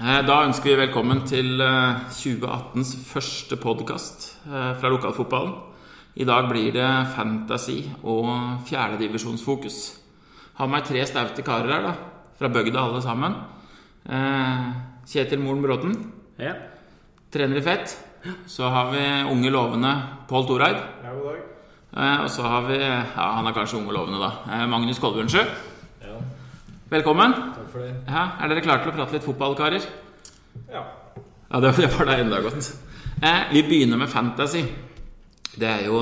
Eh, Da ønsker vi velkommen til eh, 2018s første podkast fra lokalfotballen. I dag blir det fantasy og fjerdedivisjonsfokus. Har med meg tre staute karer her, da. Fra bygda alle sammen. Eh, Kjetil Moren Bråten, Ja. trener i Fett. Så har vi unge lovende Pål Toreid. Ja, god dag. Eh, Og så har vi Ja, han er kanskje unge lovende, da. Eh, Magnus Kolbjørnsjø. Ja, Velkommen. takk for det. Ja, er dere klare til å prate litt fotball, karer? Ja. Ja, det, var da enda godt. Eh, vi begynner med fantasy. Det er jo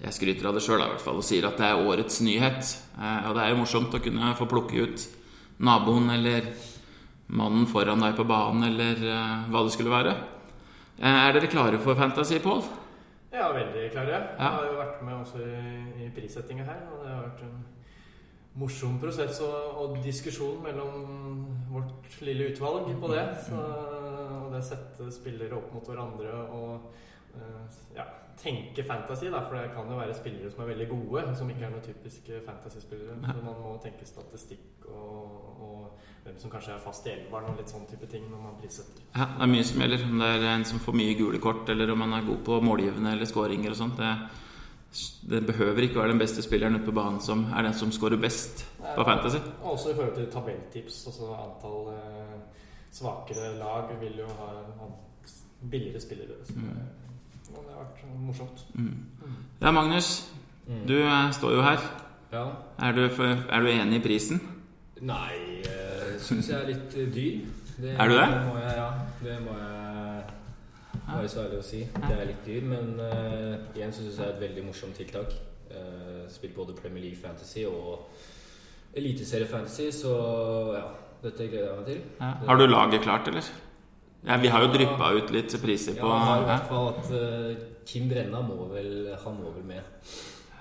Jeg skryter av det sjøl og sier at det er årets nyhet. Eh, og det er jo morsomt å kunne få plukke ut naboen eller mannen foran deg på banen eller eh, hva det skulle være. Eh, er dere klare for fantasy, Pål? Er veldig klare. Ja. Jeg har jo vært med også i, i prissettinga her. Og det har vært en morsom prosess og, og diskusjon mellom vårt lille utvalg på det. Så, og det sette spillere opp mot hverandre og eh, ja, tenke fantasy, da. For det kan jo være spillere som er veldig gode, som ikke er noen typiske fantasy-spillere. Så man må tenke statistikk og, og hvem som kanskje er fast i elveren og litt sånn type ting når man prissetter. Ja, det er mye som gjelder. Om det er en som får mye gule kort, eller om man er god på målgivende eller skåringer og sånt. Det, det behøver ikke være den beste spilleren ute på banen som er den som scorer best på Fantasy. Også i forhold til tabelltips. Altså antall eh, svakere lag vil jo ha, ha billigere spillere. Så det, og det har vært morsomt. Mm. Ja, Magnus. Du eh, står jo her. Ja. Er du, for, er du enig i prisen? Nei, jeg syns jeg er litt eh, dyr. Det, Er du det? Må jeg, ja, det må jeg være så ærlig å si. Det er litt dyr, men uh, igjen så syns jeg det er et veldig morsomt tiltak. Uh, spilt både Premier League Fantasy og Eliteserie Fantasy, så ja. Dette gleder jeg meg til. Ja. Har du laget klart, eller? Ja, vi har jo dryppa ut litt priser på Ja, i hvert fall at uh, Kim Brenna må vel Han må vel med.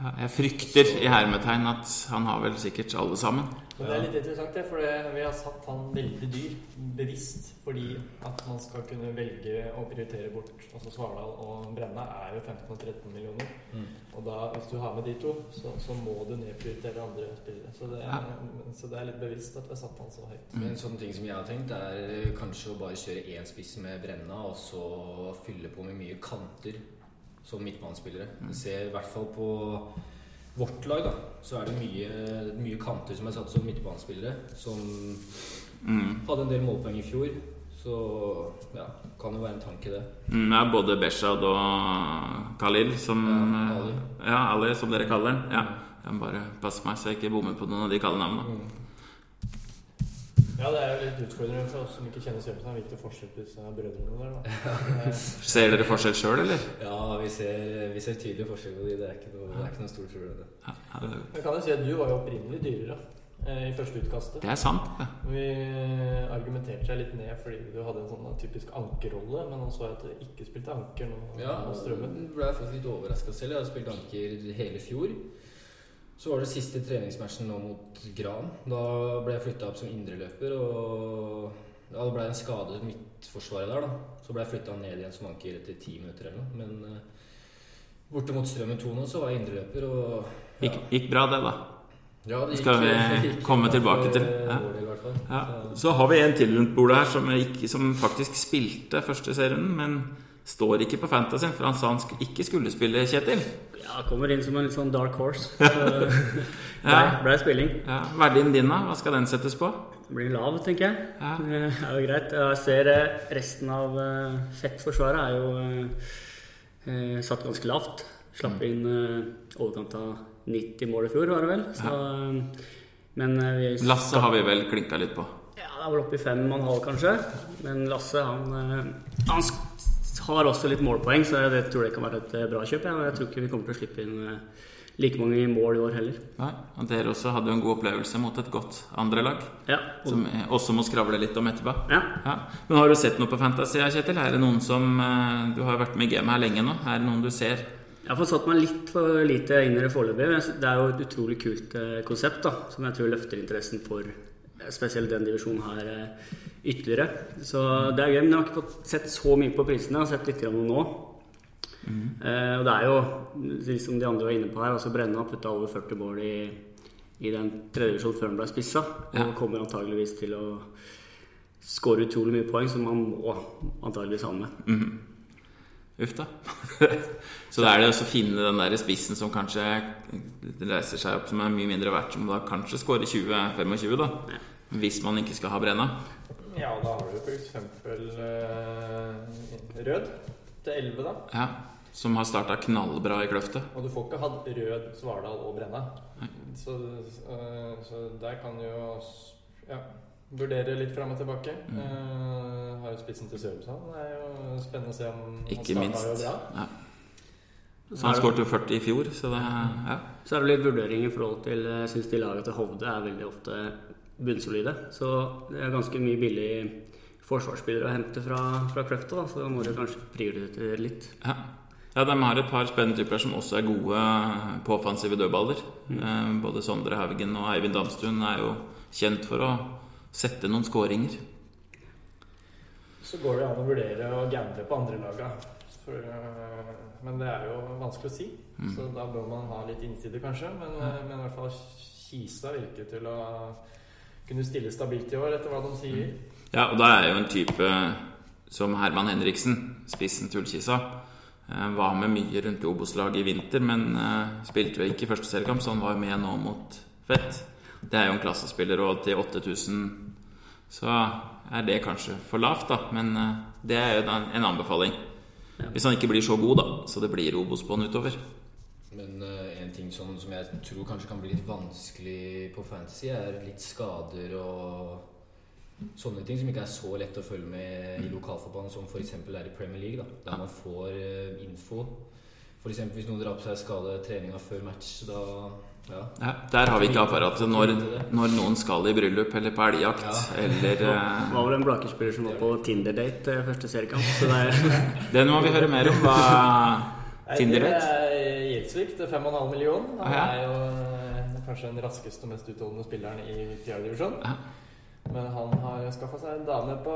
Jeg frykter i hermetegn at han har vel sikkert alle sammen. Men det er litt interessant, det, for vi har satt han veldig dyr bevisst. Fordi at man skal kunne velge å prioritere bort Altså Svardal og Brenna er jo 15 og 13 millioner. Mm. Og da, hvis du har med de to, så, så må du nedprioritere andre spillere. Så det, Ja. så det er litt bevisst at vi har satt han så høyt. Men en sånn ting som jeg har tenkt, er kanskje å bare kjøre én spiss med Brenna, og så fylle på med mye kanter som midtbanespillere. Vi ser i hvert fall på vårt lag, da, så er det mye, mye kanter som er satt som midtbanespillere, som Mm. hadde en del målpoeng i fjor. Så ja, kan jo være en tanke, det. Mm, ja, både Beshad og Khalil, som Ja, Ali. eh, Ja, Ali, som dere kaller den. Ja. Jeg må bare passe meg så jeg ikke bommer på noen av de kallenavnene. Mm. Ja, det er jo litt utfordrende for oss som ikke kjenner Sørensen. Hvilken forskjell på disse brødrene der, da. Eh, Ser dere forskjell sjøl, eller? Ja, vi ser, vi ser tydelig forskjell på de. Det er ikke noe, det er ikke noe stort problem. det. Ja, det- Jeg kan jo si at du var jo opprinnelig dyrere eh, i første utkastet. det er sant. Ja. Vi argumenterte seg litt ned fordi du hadde en sånn typisk ankerrolle, men nå så jeg at du ikke spilte anker nå. Ja, nå ble jeg ble faktisk litt overraska selv. Jeg har spilt anker hele fjor. Så var det siste treningsmatchen nå mot Gran. Da ble jeg flytta opp som indreløper. Og ja, det ble en skade midtforsvaret der, da. Så ble jeg flytta ned igjen som anker etter ti minutter eller noe. Men eh, borte mot Strømmen 2 nå, så var jeg indreløper og ja. Gikk, gikk bra, det, da. Ja, det Skal vi gikk komme tilbake til, ja. i hvert fall. Ja. Så- har vi en til rundt bordet her som, som faktisk spilte første serien, men står ikke på Fantasy, for han sa han ikke skulle spille, Kjetil. ja, kommer inn som en litt sånn dark horse. Ble, Ja. ble spilling. Ja, Verdien din, da? Hva skal den settes på? Blir lav, tenker jeg. Ja. Det er jo greit. Jeg ser eh, resten av eh, Fett-forsvaret er jo eh, eh, satt ganske lavt. Slapp Mm. inn eh, overkant av 90 mål i fjor, var det vel. Så, ja. men eh, vi Lasse har vi vel klinka litt på. Ja, det er vel oppe i fem og en halv, kanskje. Men Lasse, han, eh, han har også litt målpoeng, så jeg tror det kan være et eh, bra kjøp. Ja. Jeg tror ikke vi kommer til å slippe inn eh, like mange mål i år heller. Nei, og Dere også hadde jo en god opplevelse mot et godt andrelag, Ja, og, som også må skravle litt om etterpå. ja. Ja. Men Har du sett noe på Fantasy, Kjetil? Er det noen som eh, Du har vært med i gamet her lenge nå. Er det noen du ser? Jeg har fått satt meg litt for lite inn i det foreløpig. Det er jo et utrolig kult konsept da, som jeg tror løfter interessen for spesielt den divisjonen her eh, ytterligere. Så det er gøy, men jeg har ikke fått sett så mye på prisene. Jeg har sett litt grann nå. Eh, og det er jo, som de andre var inne på her, altså Brenna putta over 40 mål i, i den tredje divisjonen før den ble spissa. Ja. Og kommer antageligvis til å skåre utrolig mye poeng, som man må antageligvis ha med. Mm. Uff da. så da er det å finne den der spissen som kanskje reiser seg opp, som er mye mindre verdt, som da kanskje skårer 20-25, da. Hvis man ikke skal ha Brenna. Ja, da har du f.eks. Eh, Rød til 11, da. Ja, som har starta knallbra i Kløfte. Og du får ikke hatt Rød, Svardal og Brenna. Så, eh, så der kan du jo ja, vurdere litt fram og tilbake. Mm. Eh, har jo spissen til Sørumsand. Det er jo spennende å se om han Ikke starter minst. jo bra. Ja. Så Han skåret jo 40 i fjor, så det ja. Så er det litt vurdering i forhold til Jeg syns de laga til Hovde er veldig ofte bunnsolide. Så det er ganske mye billig forsvarsspillere å hente fra, fra Kløfta, da, så da må du kanskje prioritere litt. Ja. ja, de har et par spennende typer som også er gode på offensive dødballer. Mm. Både Sondre Haugen og Eivind Damstuen er jo kjent for å sette noen skåringer. Så går det an å vurdere å gamble på andre laga. For, øh, men det er jo vanskelig å si. Mm. Så da bør man ha litt innsider, kanskje. Men, ja. men i hvert fall Kisa virker til å kunne stille stabilt i år, etter hva de sier. Ja, og da er jo en type som Herman Henriksen, spissen til Ullkisa. eh, Var med mye rundt i Obos-laget i vinter, men eh, spilte jo ikke i første seriekamp, så han var jo med nå mot Fett. Det er jo en klassespiller, og til 8000 så er det kanskje for lavt, da. Men eh, det er jo en anbefaling. Hvis han ikke blir så god, da, så det blir Obos på han utover. Men en ting som, som jeg tror kanskje kan bli litt vanskelig på fantasy, er litt skader og sånne ting som ikke er så lett å følge med i lokalfotballen, som f.eks. er i Premier League. Da, der man får eh, info. F.eks. hvis noen drar på seg skade treninga før match, da ja. Ja, der har vi ikke apparatet når, når noen skal i bryllup eller på elgjakt Ja. eller Det eh, var vel en Blaker-spiller som var på Tinder-date eh, første seriekamp, det er Den må vi høre mer om. Hva Nei, Tinder det vet? er til 5,5 millioner. Han Ah, ja. er jo kanskje den raskeste og mest utholdende spilleren i fjerdedivisjon. Ja. Men han har skaffa seg en dame på,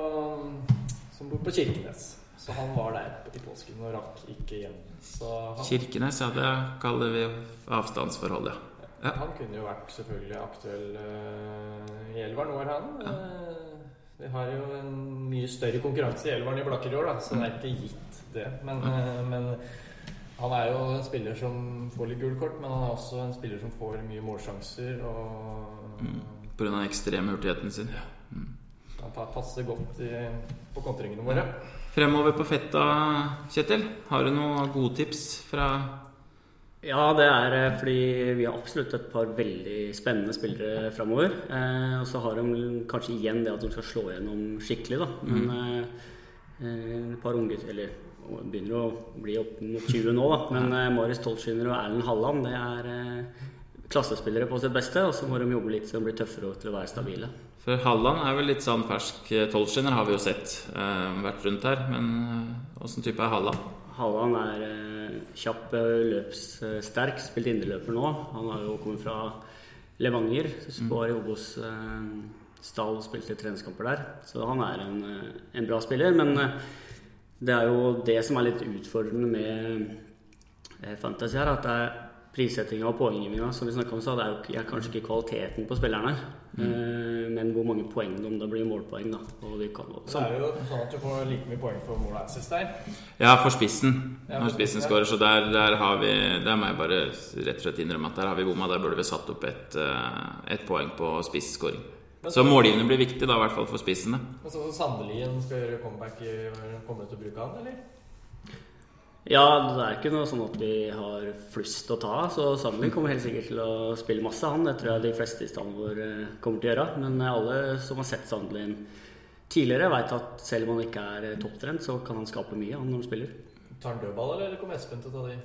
som bor på Kirkenes. Så han var der i påsken og rakk ikke hjem. Så han, Kirkenes, ja, det kaller vi avstandsforhold, ja. Ja. han kunne jo vært selvfølgelig aktuell uh, i Elveren. Nå er han. Uh, vi har jo en mye større konkurranse i Elveren i Blakker i år, da, så det er ikke gitt, det. Men, uh, men han er jo en spiller som får litt gule kort, men han er også en spiller som får mye målsjanser. Og Mm. Av den ekstreme hurtigheten sin. han passer godt i, på kontringene våre. Fremover på fetta, Kjetil. Har du noen gode tips fra Ja, det er eh, fordi vi har absolutt et par veldig spennende spillere framover. Eh, og så har de kanskje igjen det at de skal slå gjennom skikkelig, da. Men mm. eh, et par unggutter Eller begynner å bli opp mot 20 nå, da. Men eh, Marius Tolschiner og Erlend Halland, det er eh, klassespillere på sitt beste. Og så må de jobbe litt så de blir tøffere til å være stabile. For Halland er vel litt sånn fersk Tolschiner, har vi jo sett. Eh, vært rundt her. Men åssen type er Halland? Halland er eh, kjapp, eh, løpssterk, spilt indreløper nå. Han har jo kommet fra Levanger, var i Obos eh, stall og spilte treningskamper der. Så han er en, eh, en bra spiller. Men eh, det er jo det som er litt utfordrende med eh, Fantasy her, at det er prissettinga og poenggivinga som vi snakka om, så det er jo er kanskje ikke kvaliteten på spillerne, mm. men hvor mange poeng om det blir målpoeng, da. Og de kan, Så er jo sånn at du får like mye poeng for mål assist der. Ja, for spissen. Ja, Når spissen ja. skårer. Så der, der har vi Der må jeg bare rett og slett innrømme at der har vi bomma. Der burde vi satt opp et, eh, et poeng på spisskåring. Så målgivende blir viktig, da, i hvert fall for spissene. Men så Sandelien skal gjøre comeback Kommer du til å bruke han, eller? Ja, det er ikke noe sånn at vi har flust å ta av. Så Sandlin kommer helt sikkert til å spille masse, han. Det tror jeg de fleste i standen vår eh, kommer til å gjøre. Men eh, alle som har sett Sandlin tidligere, veit at selv om han ikke er eh, topptrent, så kan han skape mye han når han spiller. Tar han dødball, eller kommer Espen til å ta de?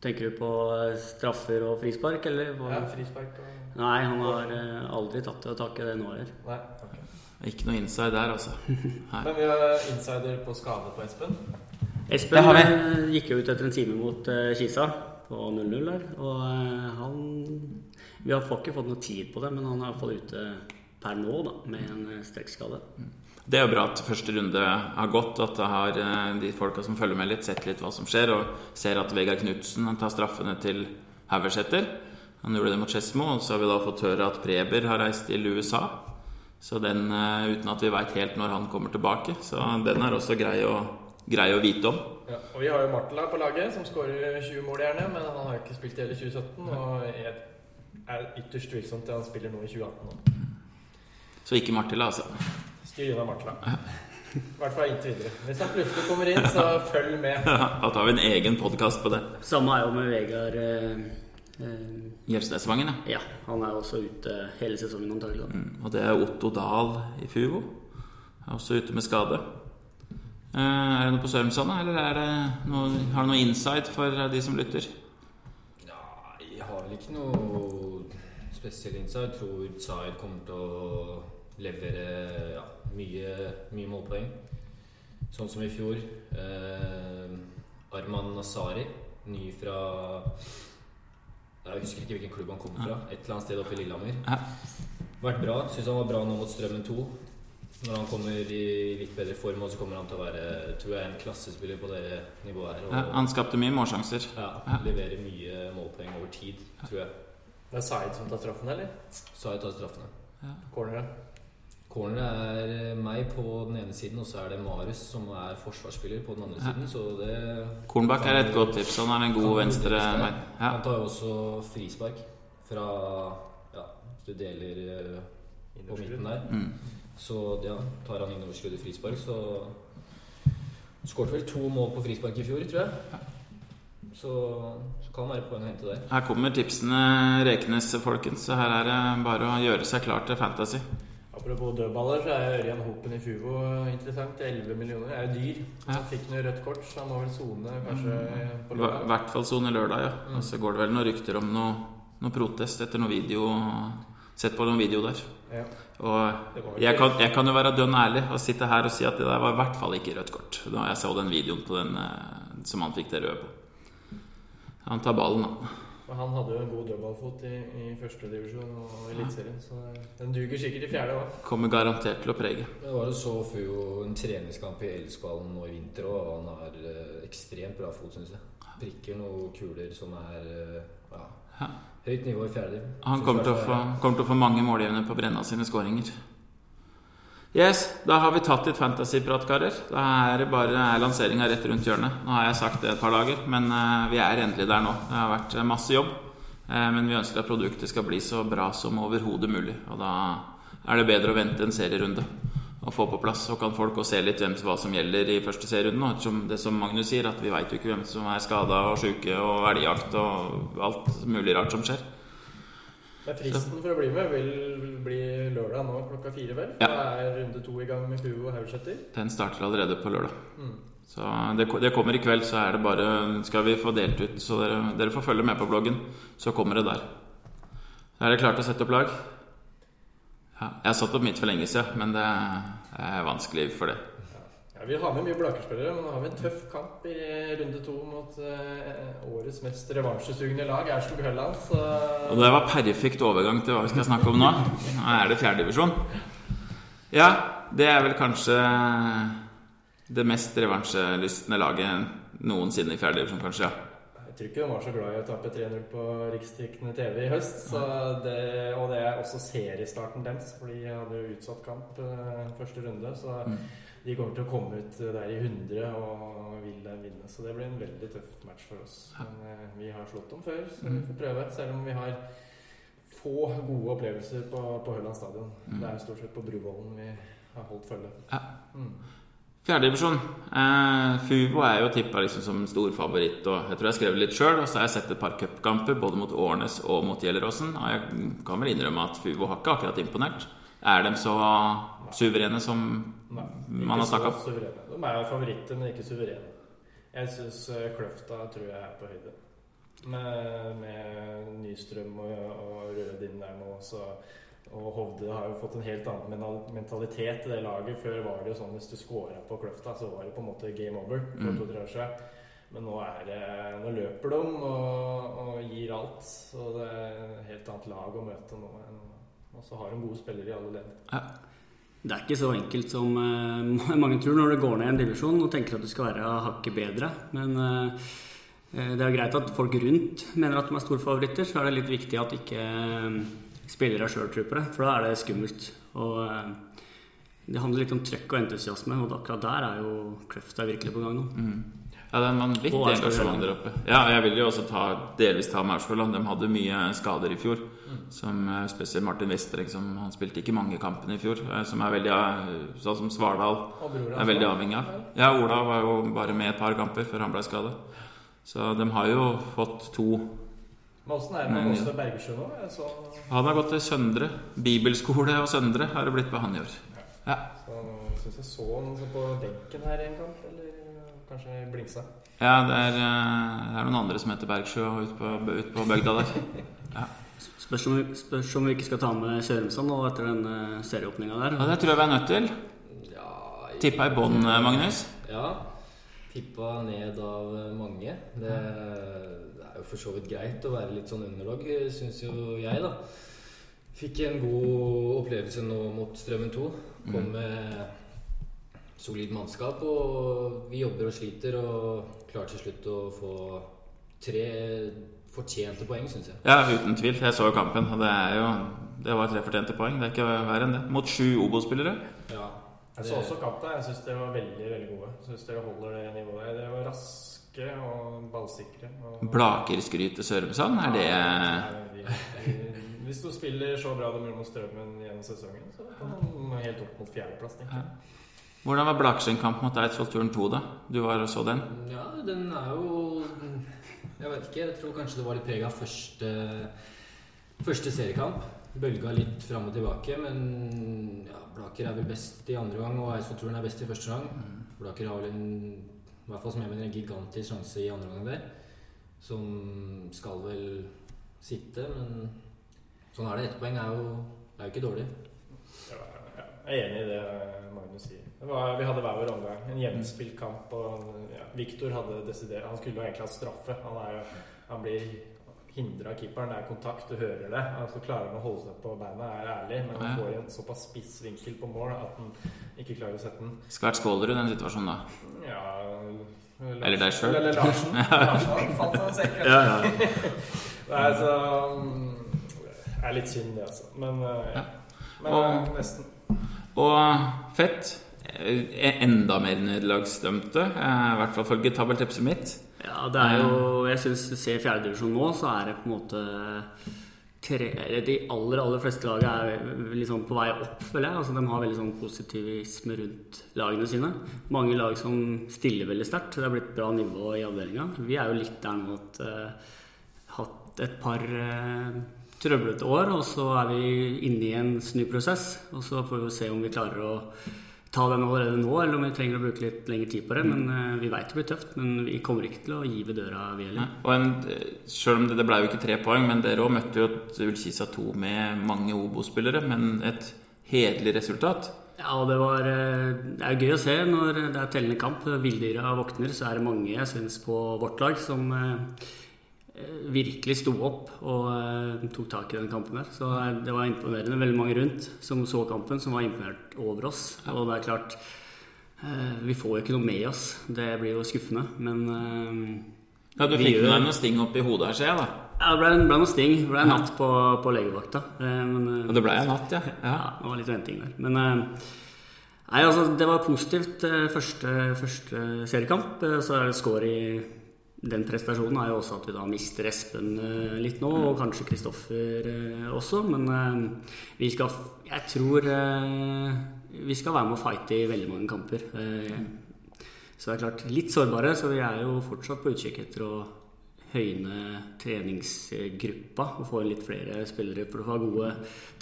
Tenker du på eh, straffer og frispark, eller? På? Ja, frispark og Nei, han har eh, aldri tatt det tak i det nå heller. Nei. ok. Ikke noe inside der, altså. Nei. Men vi har insider på skade på Espen. Espen Det har vi. eh, gikk jo ut etter en time mot Kisa på 0-0 der. Og han Vi har ikke fått noe tid på det, men han er iallfall ute per nå da, med en strekkskade. strekkskade. Det er jo bra at første runde har gått, at det har eh, de folka som følger med litt, sett litt hva som skjer, og ser at Vegard Knutsen tar straffene til Haugeseter. Han gjorde det mot Skedsmo, og så har vi da fått høre at Preber har reist til USA. Så den, eh, uten at vi veit helt når han kommer tilbake. Så den er også grei å, grei å vite om. Ja, og Vi har jo Martela på laget, som skårer 20 mål gjerne. Men han har jo ikke spilt i hele 2017, og jeg er ytterst tvilsomt til han spiller nå i 2018. Nå. Så ikke Martela, altså. Styr unna makla. I hvert fall inntil videre. Hvis han plutselig kommer inn, så følg med. Da tar vi en egen podkast på det. Samme er jo med Vegard eh, eh, ja. Ja, han er også ute hele sesongen antagelig. Mm, Og det er Otto Dahl i Fuvo. Er også ute med skade. Eh, er det noe på Sørumsand, eller er det noe, har du noe insight for de som lytter? Ja, jeg har vel ikke noe spesiell insight. Jeg tror Zaid kommer til å levere ja, mye, mye målpoeng. Sånn som i fjor. Eh, Arman Nasari, ny fra Jeg husker ikke hvilken klubb han kom fra. Et eller annet sted oppe i Lillehammer. Vært bra. Syns han var bra nå mot Strømmen 2. Når han kommer i litt bedre form, så kommer han til å være tror jeg, en klassespiller på det nivået her. Og, Ja, han skapte mye målsjanser. ja, leverer mye målpoeng over tid, tror jeg. Det er Zaid som tar straffen, eller? Zaid tar straffene. Ja. straffene. Corner er meg på den ene siden, og så er det Marius som er forsvarsspiller på den andre siden. Så det Kornbakk er et godt tips. Han har en god venstre. Ja. Han tar jo også frispark fra Ja, hvis du deler eh, på midten der. Mm. Så ja, tar han innoverskudd i frispark, så Skåret vel to mål på frispark i fjor, tror jeg. Så, så kan det være poeng å hente der. Her kommer tipsene Rekenes, folkens. Så her er det bare å gjøre seg klar til Fantasy. Apropos dødballer, så er Ørjan Hopen i Fuvo interessant. 11 millioner er jo dyr. Ja. Han fikk noe rødt kort, så han må vel sone kanskje på I hvert fall sone lørdag, ja. Mm. Og så går det vel noen rykter om noe, noe protest etter noe video. Sett på noen video der. Ja. Og jeg kan, jeg kan jo være dønn ærlig og sitte her og si at det der var i hvert fall ikke rødt kort. Da jeg så den videoen på den eh, som han fikk det røde på. Han tar ballen, han. Og han hadde jo en god dødballfot i, i første divisjon og Eliteserien, så den duger sikkert i fjerde òg. Kommer garantert til å prege. Det var jo så jo en treningskamp i Elskvallen nå i vinter, og han har eh, ekstremt bra fot, syns jeg. Prikker noen kuler som er eh, ja, høyt nivå i fjerde. Han kommer til, å få, kommer til å få mange målgivende på Brenna sine skåringer. Yes, da har vi tatt litt fantasyprat, karer. Da er det bare er lanseringa rett rundt hjørnet. Nå har jeg sagt det et par dager, men eh, vi er endelig der nå. Det har vært eh, masse jobb. eh, men vi ønsker at produktet skal bli så bra som overhodet mulig. Og da er det bedre å vente en serierunde og få på plass. Så kan folk se litt hvem, hva som gjelder i første serierunde. Ettersom det som Magnus sier, at vi veit jo ikke hvem som er skada og sjuke og elgjakt og alt mulig rart som skjer. Men fristen for å bli med vil bli lørdag nå klokka fire, vel? Ja. Da er runde to i gang med Fuvo og Haugseter. Den starter allerede på lørdag. Mm. Så det, det kommer i kveld, så er det bare Skal vi få delt ut, så dere, dere får følge med på bloggen. Så kommer det der. Er det klart å sette opp lag? Ja, jeg har satt opp mitt for lenge siden, men det er vanskelig for det. Ja, Vi har med mye Blaker-spillere, men nå har vi en tøff kamp i runde to mot eh, årets mest revansjesugne lag, Aurskog Hølland. Så Og det var perfekt overgang til hva vi skal snakke om nå. Nå er det fjerdedivisjon. Ja, det er vel kanskje det mest revansjelystne laget noensinne i fjerdedivisjon, kanskje. ja. jeg tror ikke de var så glad i å tape 3-0 på riksdekkende TV i høst. Så det, og det er også seriestarten deres, for de hadde jo utsatt kamp eh, første runde. Så Mm. De kommer til å komme ut der i 100 og vil vinne. Så det blir en veldig tøff match for oss. Men eh, vi har slått dem før, så vi Mm. får prøve. Selv om vi har få gode opplevelser på, på Høland stadion. Mm. Det er stort sett på Bruvollen vi har holdt følge. Ja. Mm. Fjerdedivisjon. Eh, Fuvo er jo tippa liksom som stor favoritt. Og jeg tror jeg skrev skrevet litt sjøl. Og så har jeg sett et par cupkamper både mot Årnes og mot Gjelleråsen. Og jeg kan vel innrømme at Fuvo har ikke akkurat imponert. Er de så suverene som Nei, Man har så om. De er jo favoritter, men ikke suverene. Jeg syns Kløfta tror jeg er på høyde. Med, med Nystrøm og, og Rødin der nå, så og Hovde har jo fått en helt annen mentalitet i det laget. Før var det jo sånn hvis du scora på Kløfta, så var det på en måte game over. for Mm. år siden. Men nå, er det, nå løper de og, og gir alt. Så det er et helt annet lag å møte nå. enn- Og så har de gode spillere i alle ledd. Det er ikke så enkelt som uh, mange tror når du går ned i en divisjon og tenker at du skal være hakket bedre. Men eh, det er greit at folk rundt mener at de er store favoritter. Så er det litt viktig at ikke spillere sjøl tror på det, for da er det skummelt. Og uh, det handler litt om trøkk og entusiasme, og akkurat der er jo Kløfta virkelig på gang nå. Ja, det er en vanvittig engasjement der oppe. Ja, jeg vil jo også ta, delvis ta med De hadde mye skader i fjor. Som eh, Spesielt Martin Westereng, som han spilte ikke mange kampene i fjor. eh, Som er veldig eh, Sånn som Svardal er veldig avhengig av. Ja, Ola var jo bare med et par kamper før han ble skada. Så de har jo fått to Men åssen er det med Åste Bergesjø nå? Så, Han har gått til Søndre. Bibelskole og Søndre har det blitt på han i år. Ja. så syns jeg så han på benken her en kamp, eller kanskje blingsa. Ja, det er, eh, det er noen andre som heter Bergsjø ute på, ut på bygda der. Spørs om, vi- spørs om vi ikke skal ta med Sørumsand nå etter den uh, serieåpninga der. Ja, det tror jeg vi er nødt til. Ja, Tippa i bånn, eh, Magnus. Ja. Tippa ned av mange. Det, det er jo for så vidt greit å være litt sånn underlag, syns jo jeg, da. Fikk en god opplevelse nå mot Strømmen 2. Kom med solid mannskap, og vi jobber og sliter og klarer til slutt å få tre fortjente poeng, syns jeg. Ja, uten tvil. Jeg så jo kampen, og det er jo Det var tre fortjente poeng. Det er ikke verre enn det. Mot sju Obo-spillere. Ja. Jeg så også kampen. Jeg syns dere var veldig veldig gode. Jeg synes dere holder det nivået. Dere var raske og ballsikre. Og... Blakerskryt til Sørumsand, er det Ja, vi- Hvis du spiller så bra de gjør mot Strømmen gjennom sesongen, så kan man helt opp mot fjerdeplass, tenker jeg. Hvordan var Blakersund-kamp mot Eidsvollturen 2, da? Du var og så den? Ja, den er jo Jeg vet ikke. Jeg tror kanskje det var litt preg av første, første seriekamp. Bølga litt fram og tilbake, men ja, Blaker er vel best i andre gang, og Eidsvollturen er best i første gang. Blaker har vel en i hvert fall som jeg mener en gigantisk sjanse i andre gang der, som skal vel sitte, men sånn er det. Ett poeng er jo, er jo ikke dårlig. Ja, ja. Jeg er enig i det Magnus sier. Var, vi hadde hver vår omgang. En jevnspilt kamp. Og ja, Viktor hadde desidert Han skulle jo egentlig hatt straffe. Han, jo, han blir hindra av keeperen. Det er kontakt, du hører det. Altså, klarer han å holde seg på beina, er ærlig, men han får en såpass spiss vinkel på mål at han ikke klarer å sette den. Skvært Skålerud i den situasjonen, da. Ja Eller deg selv. Eller Larsen. Larsen falt av en. Ja, ja. Nei, så mm, Det er litt synd, det, altså. Men, eh, ja. Men Og- eh, nesten. Og Fett er enda mer nederlagsdømte, eh, i hvert fall følge tabelltipset mitt. Ja, det er jo Jeg syns du ser fjerdedivisjon nå, så er det på en måte tre, De aller aller fleste lag er liksom på vei opp, føler jeg. Altså, de har veldig sånn positivisme rundt lagene sine. Mange lag som stiller veldig sterkt. Det har blitt bra nivå i avdelinga. Vi er jo litt der nå at uh, hatt et par eh, trøblete år, og så er vi inne i en snuprosess. Og så får vi se om vi klarer å ta den allerede nå, eller om vi trenger å bruke litt lengre tid på det. Men eh, vi veit det blir tøft, men vi kommer ikke til å gi ved døra, vi heller. Ja, en, selv om det, det ble jo ikke tre poeng, men dere òg møtte jo et Ullkisa 2 med mange Obo-spillere, men et hederlig resultat. Ja, det var eh, Det er gøy å se når det er tellende kamp. Villdyra våkner, så er det mange jeg syns på vårt lag som eh, virkelig sto opp og eh, tok tak i den kampen der. Så eh, det var imponerende. Veldig mange rundt som så kampen, som var imponert over oss. Og det er klart eh, Vi får jo ikke noe med oss. Det blir jo skuffende. Men eh, Ja, Du fikk med deg noe sting opp i hodet her, ser jeg, da. ja, det ble, ble noe sting. Det ble en natt på, på legevakta. Eh, men, eh, Og det ble en natt, ja. ja. ja, det var litt venting der. Men eh, nei, altså, det var positivt eh, første, første seriekamp. Eh, Så er det score i den prestasjonen er jo også at vi da mister Espen eh, litt nå, og kanskje Kristoffer eh, også. Men eh, vi skal Jeg tror vi skal være med å fighte i veldig mange kamper. Så det er klart litt sårbare, så vi er jo fortsatt på utkikk etter å høyne treningsgruppa og få litt flere spillere for å ha gode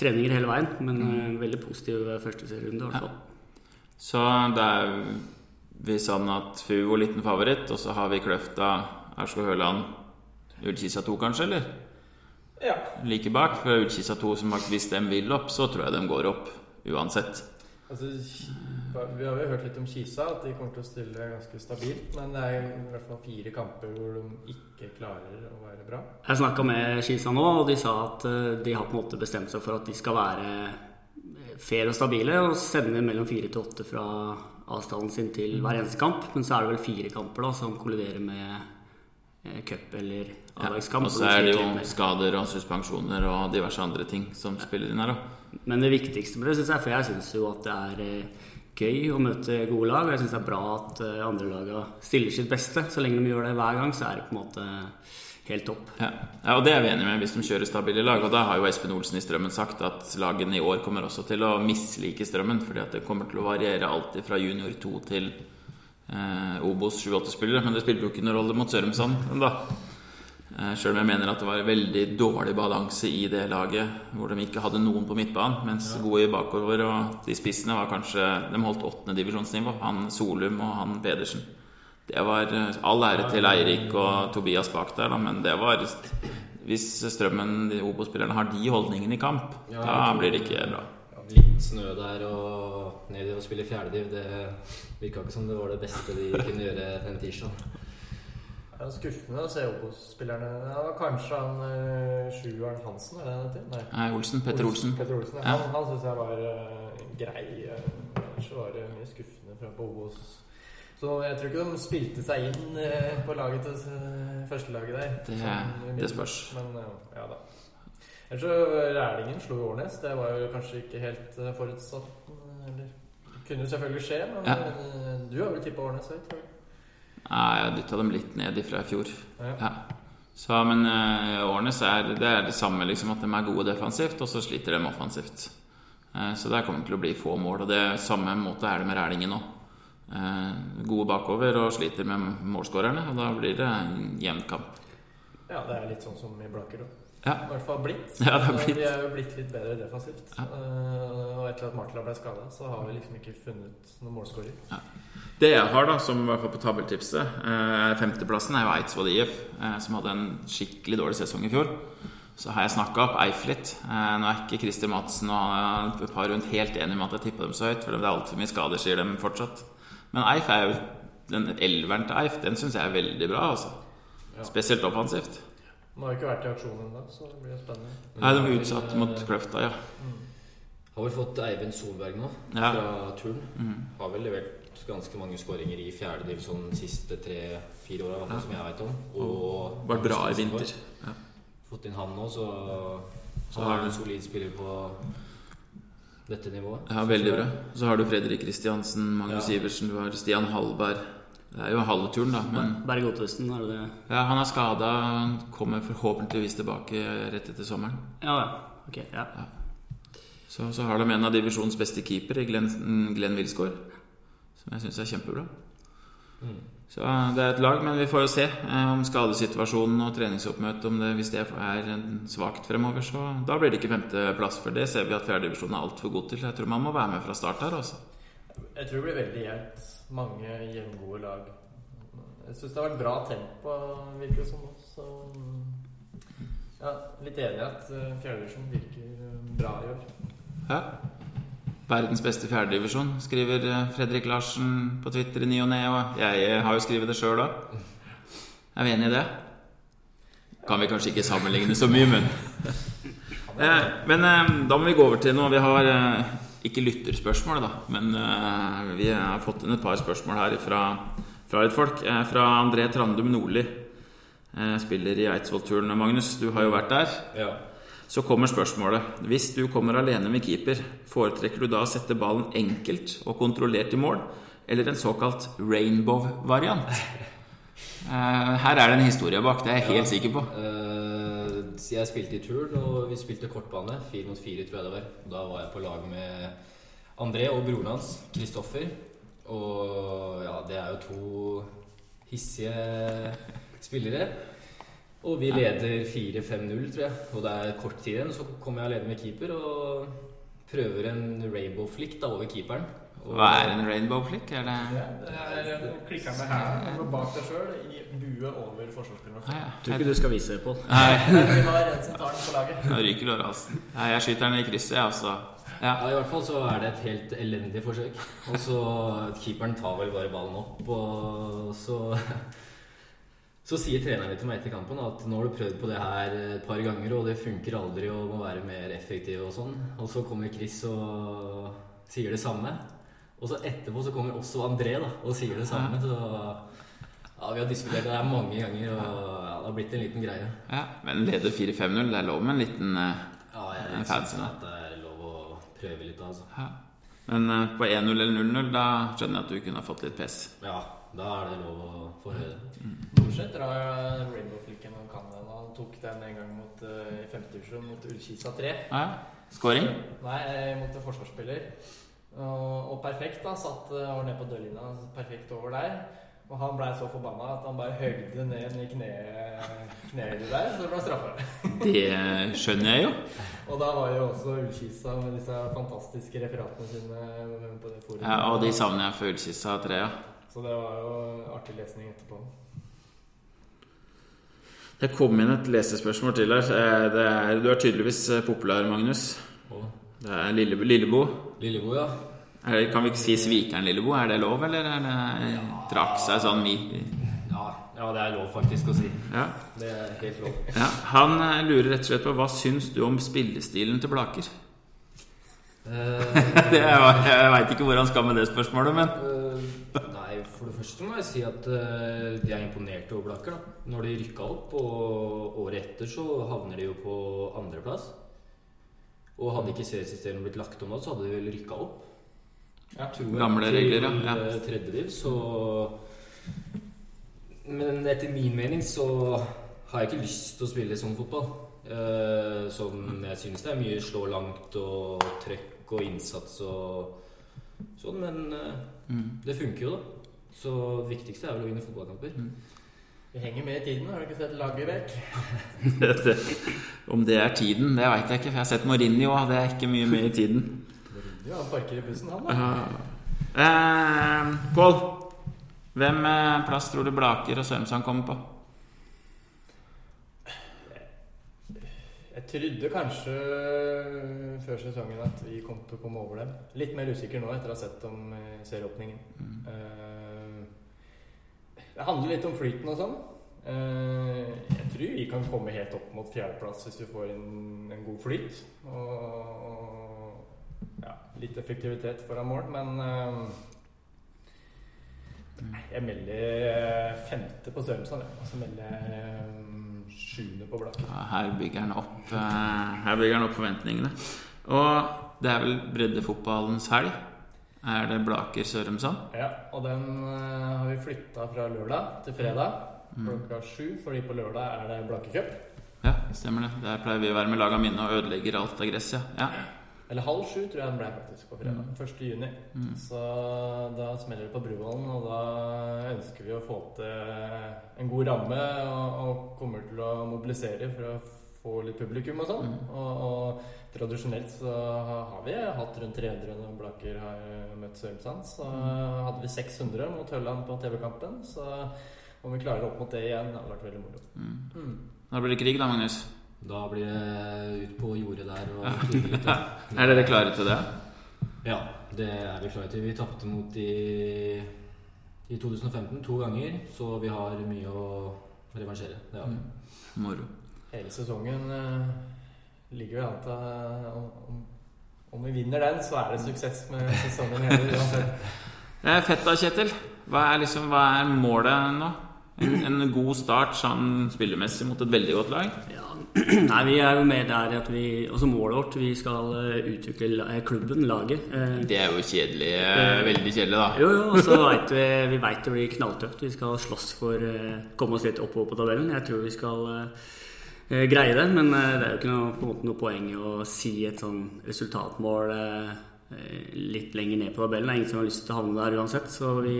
treninger hele veien. Men veldig positiv første serierunde, i hvert fall. Så det er vi sa at FU var liten favoritt, og så har vi Kløfta, Aurskog Høland, Ullkisa 2 kanskje, eller? Ja. Like bak. For Ullkisa 2, som hvis de vil opp, så tror jeg de går opp uansett. Altså, vi har jo hørt litt om Kisa, at de kommer til å stille ganske stabilt. Men det er i hvert fall fire kamper hvor de ikke klarer å være bra. Jeg snakka med Kisa nå, og de sa at eh, de har på en måte bestemt seg for at de skal være eh, fair og stabile og sende mellom fire til åtte fra avstanden sin til hver eneste kamp. Men så er det vel fire kamper da som kolliderer med eh, cup eller Ja. Og så er det jo skader og suspensjoner og diverse andre ting som spiller inn her, da. Men det viktigste med det syns jeg, for jeg syns jo at det er eh, gøy å møte gode lag. Og jeg syns det er bra at eh, andre laga stiller sitt beste. Så lenge de gjør det hver gang, så er det på en måte helt topp. Ja. ja, og det er vi enige med hvis de kjører stabile lag. Og da har jo Espen Olsen i Strømmen sagt at lagene i år kommer også til å mislike Strømmen. Fordi at det kommer til å variere alltid fra junior 2 til eh, Obos 7-8-spillere. Men det spiller jo ikke noen rolle mot Sørumsand da. Eh, Sjøl om jeg mener at det var veldig dårlig balanse i det laget, hvor de ikke hadde noen på midtbanen, mens gode i bakover og de spissene var kanskje De holdt åttendedivisjonsnivå. Han Solum og han Pedersen. Det var eh, all ære til Eirik og Tobias bak der, da, men det var Hvis Strømmen, de Obos-spillerne, har de holdningene i kamp, Ja, da blir det ikke bra. Ja, litt snø der og ned og spille fjerdediv, det virka ikke som det var det beste de kunne gjøre den tirsdagen. Det er skuffende å se Obos-spillerne. Ja, kanskje han uh, sjueren Hansen, er det? Nei. Nei, Olsen, Petter Olsen. Petter Olsen ja. Ja. Han, han syns jeg var eh, grei. Ellers var det mye skuffende fra på Obos. Så jeg tror ikke de spilte seg inn eh, på laget til uh, førstelaget der. Det, Sånn, det spørs. Men eh, ja da. Ellers så Rælingen slo Årnes. Det var jo kanskje ikke helt eh, forutsatt. eh, Eller kunne jo selvfølgelig skje, men Ja. eh, du har vel tippa Årnes høyt? Nei, jeg dytta dem litt ned ifra i fjor. Ja. Ja. Så, men Årnes er det, er det samme, liksom, at de er gode defensivt, og så sliter de offensivt. Eh, så der kommer det til å bli få mål. Og det samme måte er det med Rælingen nå. Eh, gode bakover og sliter med målskårerne, og da blir det en jevn kamp. Ja, det er litt sånn som i Blaker òg. Ja. I hvert fall blitt. Ja, det blitt. De er jo blitt litt bedre defensivt. Ja. Uh, og etter at Martla ble skada, så har vi liksom ikke funnet noen målskårer. Det jeg har, da, som i hvert fall på tabeltipset uh, femteplassen, er jo Eidsvoll IF, uh, som hadde en skikkelig dårlig sesong i fjor. Så har jeg snakka opp Eif litt. Eh, nå er ikke Christer Madsen og et par rundt helt enige med at jeg tippa dem så høyt, for det er altfor mye skader, sier dem fortsatt. Men Eif er jo den elveren til Eif, den syns jeg er veldig bra, altså. Ja. Spesielt offensivt. De har jo ikke vært i aksjon ennå, så det blir spennende. Nei, de er utsatt mot Kløfta, ja. Har vel fått Eivind Solberg nå, Ja. fra turn. Mm. Har vel levert ganske mange skåringer i fjerde divisjon de siste tre-fire åra, ja. som jeg veit om. Og Vært bra i vinter. Ja. Fått inn han nå, så, så har- du en solid spiller på dette nivået. Ja, veldig bra. Så har du Fredrik Kristiansen, Magnus Ja. Iversen, du har Stian Hallberg. Det er jo halve turen, da, men Berg Ottesen, er det det? ja, han er skada. Han kommer forhåpentligvis tilbake rett etter sommeren. Ja, ja. Ok, ja. Så, så har de en av divisjonens beste keepere, Glenn, Glenn Wilsgård, som jeg syns er kjempebra. Mm. Så det er et lag, men vi får jo se eh, om skadesituasjonen og treningsoppmøtet om det, Hvis det er svakt fremover, så da blir det ikke femteplass. For det ser vi at fjerdedivisjonen er altfor god til. Jeg tror man må være med fra start her. Også. Jeg tror det blir veldig jevnt. Mange jevngode lag. Jeg syns det har vært bra tempo, virker det som. Så ja, litt enig i at eh, fjerdedivisjon virker eh, bra i år. Ja. Verdens beste fjerdedivisjon, skriver eh, Fredrik Larsen på Twitter i ny og ne. Og jeg eh, har jo skrevet det sjøl òg. Er vi enig i det? Kan vi kanskje ikke sammenligne så mye, men eh, Men da må vi gå over til noe. Vi har ikke lytterspørsmål, da, men vi har fått inn et par spørsmål her fra, fra litt folk. Fra André Trandum Nordli, spiller i Eidsvoll-turen. Magnus, du har jo vært der. Ja. Så kommer spørsmålet. Hvis du kommer alene med keeper, foretrekker du da å sette ballen enkelt og kontrollert i mål, eller en såkalt rainbow-variant? Eh, her er det en historie bak, det er jeg helt sikker på. Eh, jeg spilte i turn, og vi spilte kortbane. Fire mot fire, tror jeg det var. Da var jeg på lag med André og broren hans, Kristoffer. Og ja, det er jo to hissige spillere. Og vi leder 4-5-0, tror jeg. Og det er kort tid igjen. Så kommer jeg alene med keeper og prøver en rainbow flick da over keeperen. Og- Hva er en rainbow flick? Er det Det er klikker med hælen og går bak deg sjøl i bue over forsvarsspilleren. ah, ja. Tror ikke du skal vise det, Pål. Vi har en som tar den på laget. nå ryker lårhalsen. Jeg skyter den i krysset, jeg, også. Ja. Ja, I hvert fall så er det et helt elendig forsøk. Og så Keeperen tar vel bare ballen opp, og så Så sier treneren til meg etter kampen at nå har du prøvd på det her et par ganger, og det funker aldri og må være mer effektiv og sånn. Og så kommer Chris og sier det samme. Og så etterpå så kommer også André da, og sier det samme. Så ja, vi har diskutert det her mange ganger, og det har blitt en liten greie. Ja, Men leder 4-5-0. Det er lov med en liten uh, Ja, jeg En syns at det er lov å prøve litt, altså. ja. Men uh, på 1-0 eller 0-0, da skjønner jeg at du kunne ha fått litt pes. Ja, da er det lov å få høre det. Nordseth drar jo Rainbow-flikken og kan den. Han tok den en gang mot uh, i femte divisjon mot Ullkisa 3. Ja. Skåring? Nei, eh, mot en forsvarsspiller. Og, og perfekt, da. Satt eh, over ned på dørlinja. Perfekt over der. Og han blei så forbanna at han bare høgde ned i kneet kneet der, så det ble straffa. Det skjønner jeg jo. Og da var jo også Ullkisa med disse fantastiske referatene sine på det forumet. Ja, og de savner jeg for Ullkisa 3, ja. Så det var jo artig lesning etterpå. Det kom inn et lesespørsmål til her. Eh, Det er, du er tydeligvis eh, populær, Magnus. Det er Lille, Lillebo. Lillebo, ja. Det, kan vi ikke si Svikeren Lillebo? Er det lov, eller er det trakk seg sånn ja. Ja, det er lov faktisk å si. Ja. Det er helt lov. ja. Han eh, lurer rett og slett på hva syns du om spillestilen til Blaker? Uh, Det jeg jeg veit ikke hvor han skal med det spørsmålet, men Eh, nei, for det første må jeg si at eh, de er imponert over Blakker. da. Når de rykka opp, og året etter så havner de jo på andreplass. Og hadde ikke seriesystemet blitt lagt om da, så hadde de vel rykka opp. Ja. Gamle regler, ja. Ja. eh, Tredjediv, så Men etter min mening så har jeg ikke lyst til å spille sånn fotball. Uh, som jeg syns det er mye slå langt og trøkk og innsats og sånn, men uh, Mm. det funker jo, da. Så det viktigste er vel å vinne fotballkamper. Vi henger med i tiden. Har du ikke sett laget vekk? Om det er tiden, det veit jeg ikke. For jeg har sett Mourinho, og det er ikke mye med i tiden. Mourinho han parker i bussen, han da. Eh, Pål, hvem eh, plass tror du Blaker og Sørumsand kommer på? Jeg trodde kanskje før sesongen at vi kom til å komme over dem. Litt mer usikker nå etter å ha sett dem i serieåpningen. Eh, Det handler litt om flyten og sånn. Eh, Jeg tror vi kan komme helt opp mot fjerdeplass hvis vi får en, en god flyt. Og, ja, litt effektivitet foran mål, men eh, nei, Jeg melder femte på Sørumsand, og så melder jeg eh, sjuende på Blakken. Ja, Her bygger han opp, her bygger han opp forventningene. Og det er vel breddefotballens helg. Er det Blaker Sørumsand? Ja, og den eh, har vi flytta fra lørdag til fredag klokka sju, fordi på lørdag er det Blakecup. Ja, stemmer det. Der pleier vi å være med laga mine og ødelegger alt av gress, ja. ja. Eller halv sju, tror jeg den ble faktisk på fredag. 1. juni. Mm. Så da smeller det på Bruvollen, og da ønsker vi å få til en god ramme og, og kommer til å mobilisere for å få litt publikum og sånn. Og, og tradisjonelt så har vi hatt rundt 300 når Blaker har møtt Sørumsand. Så hadde vi 600 mot Hølland på TV-kampen. Så om vi klarer opp mot det igjen, det hadde vært veldig moro. Mm. Da blir det krig, da, Magnus. Da blir det ut på jordet der og Er dere klare til det? Ja, det er vi klare til. Vi tapte mot de i 2015 to ganger, så vi har mye å revansjere. Det har vi. Moro. Hele sesongen eh, ligger jo an til om, om, vi vinner den, så er det suksess med sesongen hele uansett. Eh, Fett da, Kjetil. Hva er, liksom, hva er målet nå? En, en god start sånn spillemessig mot et veldig godt lag? Ja, nei, vi er jo med der at vi Altså målet vårt, vi skal eh, utvikle la- eh, klubben, laget. Eh, Det er jo kjedelig. eh, Veldig kjedelig, da. Jo, jo, og så veit vi Vi vet det blir knalltøft. Vi skal slåss for å komme oss litt oppover på tabellen. Jeg tror vi skal eh, greie det, men eh, det er jo ikke noe, på en måte noe poeng i å si et sånn resultatmål eh, eh, litt lenger ned på tabellen. Det er ingen som har lyst til å havne der uansett, så vi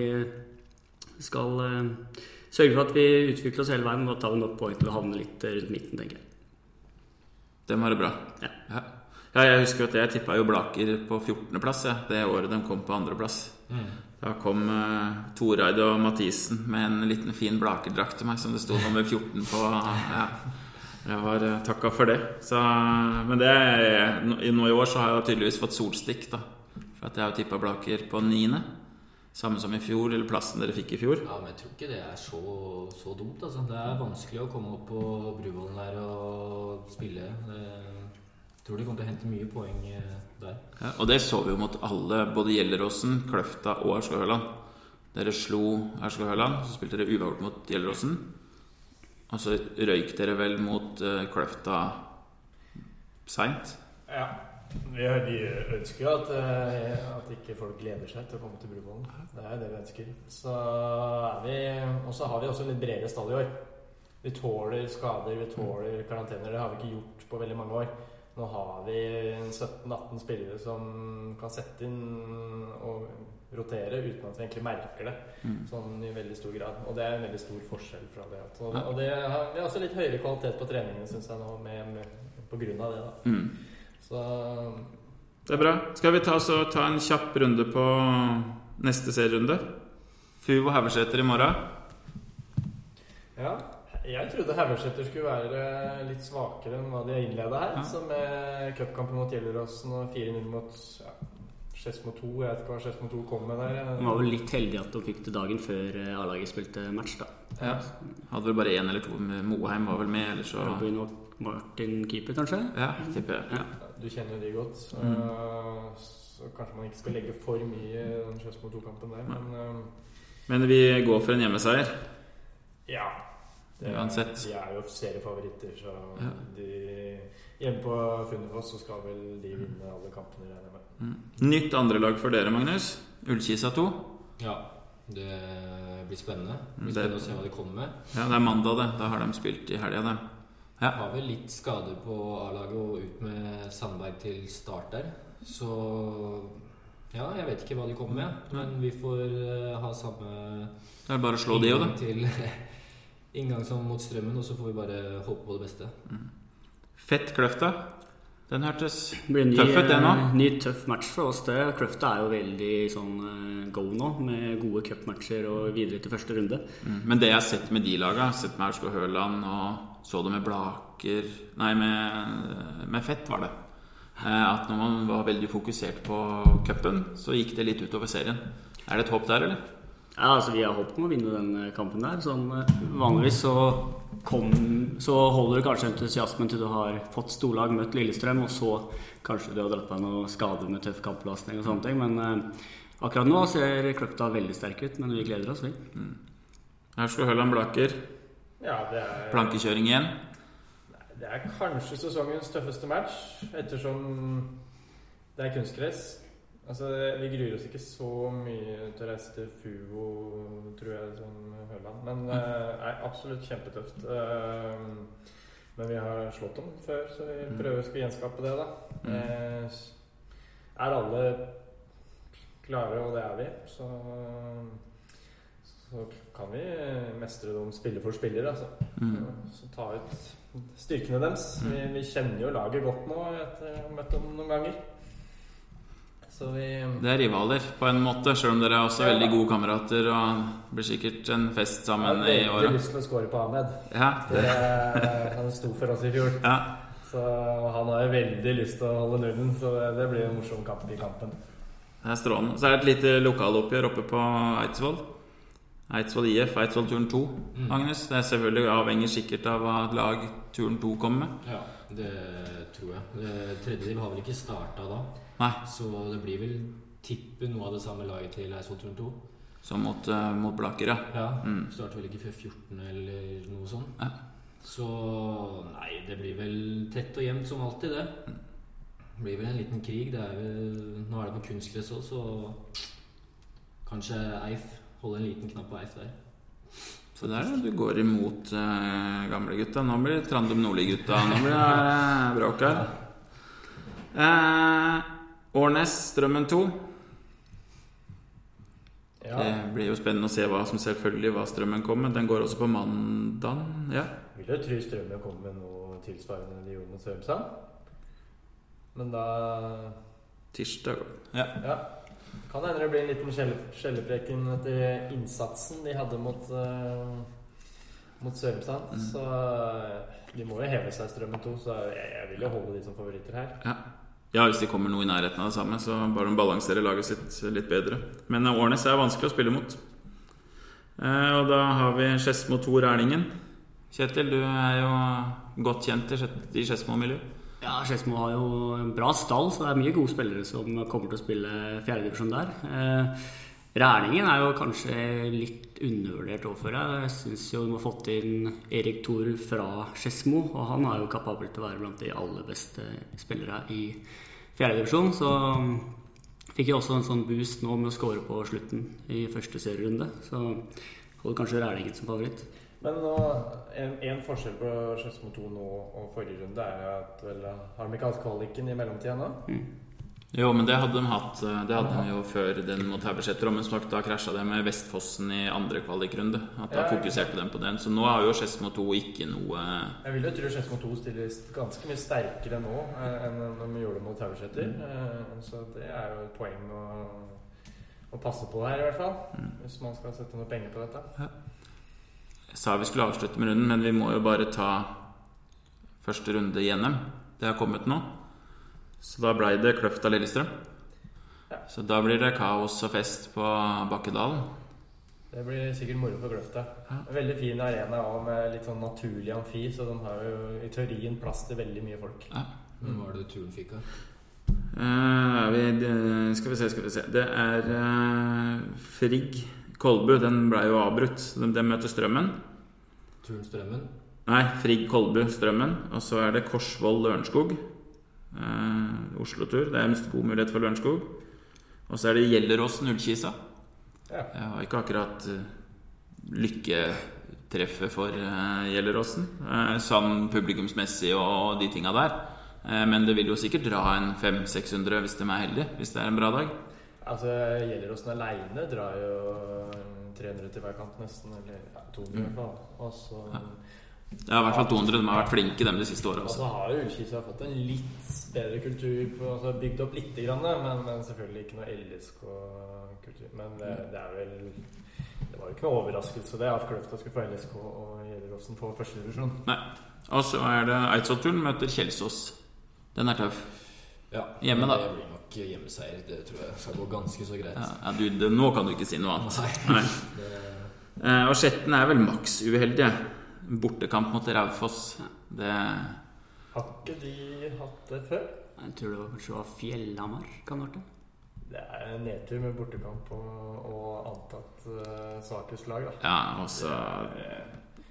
skal eh, sørge for at vi utvikler oss hele veien. og Da tar vi nok poeng til å havne litt eh, rundt midten, tenker jeg. Det må være bra. Ja. Ja. ja, jeg husker at jeg tippa jo Blaker på 14.-plass ja, det året de kom på andreplass. Da kom uh, Toreid og Mathisen med en liten fin Blaker-drakt til meg som det sto nummer 14 på. Ja. Jeg var uh, takka for det. Så, men det, nå, i- år så har jeg tydeligvis fått solstikk, da. For at jeg har tippa Blaker på niende. Samme som i fjor, eller plassen dere fikk i fjor. Ja, men jeg tror ikke det er så, så dumt. Altså. Det er vanskelig å komme opp på Bruvollen der og spille. Jeg tror de kommer til å hente mye poeng eh, der. Ja, og det så vi jo mot alle, både Gjelleråsen, Kløfta og Aurskog-Høland. Dere slo Aurskog-Høland, så spilte dere uavgjort mot Gjelleråsen. Og så røyk dere vel mot uh, Kløfta seint? Ja. Vi, ønsker jo at, eh, at ikke folk gleder seg til å komme til Bruvollen. Det er det vi ønsker. Så er vi Og så har vi også en litt bredere stall i år. Vi tåler skader, vi tåler karantener. Det har vi ikke gjort på veldig mange år. Nå har vi 17-18 spillere som kan sette inn og rotere uten at vi egentlig merker det Mm. sånn i veldig stor grad. Og det er en veldig stor forskjell fra det. Og, og det er også litt høyere kvalitet på treningene, syns jeg nå, med, med, på grunn av det. da. Mm. Så Det er bra. Skal vi ta, så, ta en kjapp runde på neste serierunde? Fuvo Haugeseter i morgen. ja. Jeg trodde Haugeseter skulle være litt svakere enn hva de har innleda her. Ja. Så med cupkampen mot Gjelleråsen og 4-0 mot ja, Skedsmo 2 Jeg vet ikke hva Skedsmo 2 kom med der. De var vel litt heldige at de fikk det dagen før eh, A-laget spilte match, da. Ja. Hadde vel bare én eller to. Moheim var vel med, eller så Robin og Martin keeper, kanskje? Ja, tipper jeg. Ja. Du kjenner jo de godt. Så, Mm. så kanskje man ikke skal legge for mye i den Skedsmo 2-kampen der. Men eh, Men vi går for en hjemmeseier. ja. Det, Uansett. De er jo seriefavoritter, så Ja. de Hjemme på Funnefoss så skal vel de vinne alle kampene, regner jeg med. Mm. Nytt andrelag for dere, Magnus. Ullkisa 2. Ja, det blir spennende. Det blir Det- spennende å se hva de kommer med. Ja, det er mandag, det. Da har de spilt i helga, det. Ja. Har vel litt skader på A-laget og ut med Sandberg til start der. Så ja, jeg vet ikke hva de kommer med. Men vi får eh, ha samme Det er bare å slå de òg, da. til inngang som mot Strømmen, og så får vi bare håpe på det beste. Fett Kløfta. Den hørtes ny, Tøff ut, det òg. eh, ny tøff match for oss. det. Kløfta er jo veldig sånn eh, go nå, med gode cupmatcher og videre til første runde. mm. Men det jeg har sett med de laga, sett med Aurskog Høland og så det med Blaker Nei, med, med Fett, var det. Eh, At når man var veldig fokusert på cupen, så gikk det litt utover serien. Er det et håp der, eller? Ja, altså Vi har håp om å vinne den eh, kampen der. Sånn, vanligvis så, kom, så holder du kanskje entusiasmen til du har fått storlag, møtt Lillestrøm, og så kanskje du har dratt på deg noen skader med tøff kampbelastning og sånne ting. Men eh, akkurat nå ser Kløfta veldig sterk ut, men vi gleder oss, vi. Aurskog Høland Blaker. Ja, det er Plankekjøring igjen. Det er kanskje sesongens tøffeste match, ettersom det er kunstgress. Altså, Vi gruer oss ikke så mye til å reise til Fuvo, tror jeg, som Høland. Men det er absolutt kjempetøft. Eh, Men vi har slått dem før, så vi prøver å gjenskape det, da. Eh, Er alle klare, og det er vi, så så kan vi mestre dem spiller for spiller, altså. Mm. Så ta ut styrkene deres. Vi, vi kjenner jo laget godt nå etter å ha møtt dem noen ganger. Så vi Det er rivaler på en måte, sjøl om dere er også Ja. veldig gode kamerater. Og det blir sikkert en fest sammen i har år. veldig lyst til å score på Ahmed. Ja, Det, han sto for oss i fjor. ja. Så han har jo veldig lyst til å holde nullen, så det, det blir en morsom kamp i kampen. Det er strålende. Så er det et lite lokaloppgjør oppe på Eidsvoll. Eidsvoll IF, Eidsvoll turn 2. Agnes, det er selvfølgelig avhengig sikkert av hva lag turn 2 kommer med. Ja, det tror jeg. Tredjediv Tredje div har vel ikke starta da, Nei, så det blir vel tippe noe av det samme laget til Eidsvoll turn 2. Som mot, eh, mot Blaker, ja. Ja, Mm. Starter vel ikke før 14 eller noe sånt. Ja. Så nei, det blir vel tett og jevnt som alltid, det. Det blir vel en liten krig. Det er vel, nå er det på kunstgress òg, så kanskje Eif holder en liten knapp på Eif der. Så der du går imot uh, gamlegutta. Nå blir det Trandum Nordli-gutta. Nå blir det uh, bråk her. Uh, Årnes, Strømmen 2. Ja. Det blir jo spennende å se hva som selvfølgelig hva Strømmen kommer. Den går også på mandag. Ja. Vil jo tro Strømmen kommer med noe tilsvarende de gjorde mot Sørumsand. Men da Tirsdag. Ja. Ja. Kan hende det blir en liten skjellepreken etter innsatsen de hadde mot, uh, mot Sørumsand. Mm. Så eh, de må jo heve seg Strømmen 2, så jeg, jeg vil jo holde de som favoritter her. Ja. ja, hvis de kommer noe i nærheten av det samme, så bare de balanserer laget sitt litt bedre. Men eh, Årnes er vanskelig å spille mot. Eh, og da har vi Skedsmo 2 Rælingen. Kjetil, du er jo godt kjent i Skedsmo-miljøet. Ja, Skedsmo har jo en bra stall, så det er mye gode spillere som kommer til å spille fjerdedivisjon der. Eh, Rælingen er jo kanskje litt undervurdert overfor deg. Jeg syns jo de har fått inn Erik Thor fra Skedsmo, og han er jo kapabel til å være blant de aller beste spillere i fjerdedivisjon. Så um, fikk jo også en sånn boost nå med å score på slutten i første serierunde. Så holder kanskje Rælingen som favoritt. Men nå, en, en forskjell på Skedsmo 2 nå og forrige runde er at vel, har de ikke hatt kvaliken i mellomtida nå? Mm. Jo, men det hadde de hatt eh, Det hadde de jo før den mot Haugeseter. Men snart da krasja det med Vestfossen i andre kvalikrunde. At da Ja, fokuserte de på den. Så nå har jo Skedsmo 2 ikke noe Jeg vil jo tro Skedsmo 2 stiller ganske mye sterkere nå eh, enn vi gjorde mot Haugeseter. Mm. Så det er jo et poeng å, å passe på her, i hvert fall. Hvis man skal sette noe penger på dette. Jeg sa vi skulle avslutte med runden, men vi må jo bare ta første runde i NM. Det har kommet nå. Så da blei det Kløfta-Lillestrøm. Ja. Så da blir det kaos og fest på Bakkedalen. Det blir sikkert moro for Kløfta. Ja. Veldig fin arena og med litt sånn naturlig amfi, så de har jo i teorien plass til veldig mye folk. Ja. Hvem var det turen fikk av? Uh, er vi, det- skal vi se, skal vi se. Det er uh, Frigg Kolbu. Den ble jo avbrutt. De, de møter Strømmen. Turen Strømmen? Nei, Frigg Kolbu Strømmen. Og så er det Korsvoll Lørenskog. Eh, Oslo-tur. Det er en god mulighet for Lørenskog. Og så er det Gjelleråsen Ullkisa. Ja. Jeg har ikke akkurat uh, lykketreffet for uh, Gjelleråsen. eh, sånn publikumsmessig og, og de tinga der. Eh, men det vil jo sikkert dra en 500-600 hvis de er heldige. Hvis det er en bra dag. Altså, Gjelleråsen aleine drar jo 300 til hver kant, nesten. Eller ja, 200 i hvert fall. Og så Ja, i hvert fall 200. De har vært flinke, dem, de siste åra Og så har jo Ullkisa fått en litt bedre kultur, på, altså bygd opp lite grann, men, men selvfølgelig ikke noe LSK-kultur. Men det, det er vel Det var jo ikke noe overraskelse det at Kløfta skulle få LSK og Gjelleråsen på førstedivisjon. Nei. Og så er det Eidsvollturen møter Kjelsås. Den er tøff. Ja. Hjemme, da. Nok hjemmeseier. Det tror jeg skal gå ganske så greit. Ja, ja, du, det, nå kan du ikke si noe annet. Nei. Nei. Det, Eh, og Skjetten er vel maks uheldige. Bortekamp mot Raufoss. Det Har ikke de hatt det før? Jeg tror det var kanskje var Fjellhamar. Kan det det? Det er en nedtur med bortekamp og, og antatt uh, svakest lag, da. Ja, også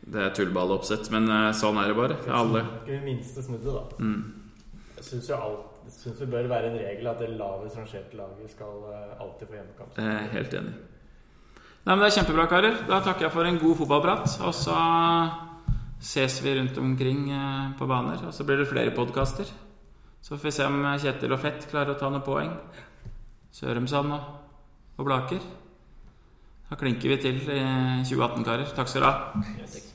Det er tullballoppsett, men eh, sånn er det bare. Det er alle. Det minste snudde, da. Mm. Jeg syns jo alt jeg synes det bør være en regel at det lavest rangerte laget skal eh, alltid få hjemmekamp. Jeg er helt enig. Nei, men Det er kjempebra, karer. Da takker jeg for en god fotballprat. Og så ses vi rundt omkring eh, på baner. Og så blir det flere podkaster. Så får vi se om Kjetil og Fett klarer å ta noen poeng. Sørumsand og, og Blaker. Da klinker vi til i 2018, karer. Takk skal du ha. Yes.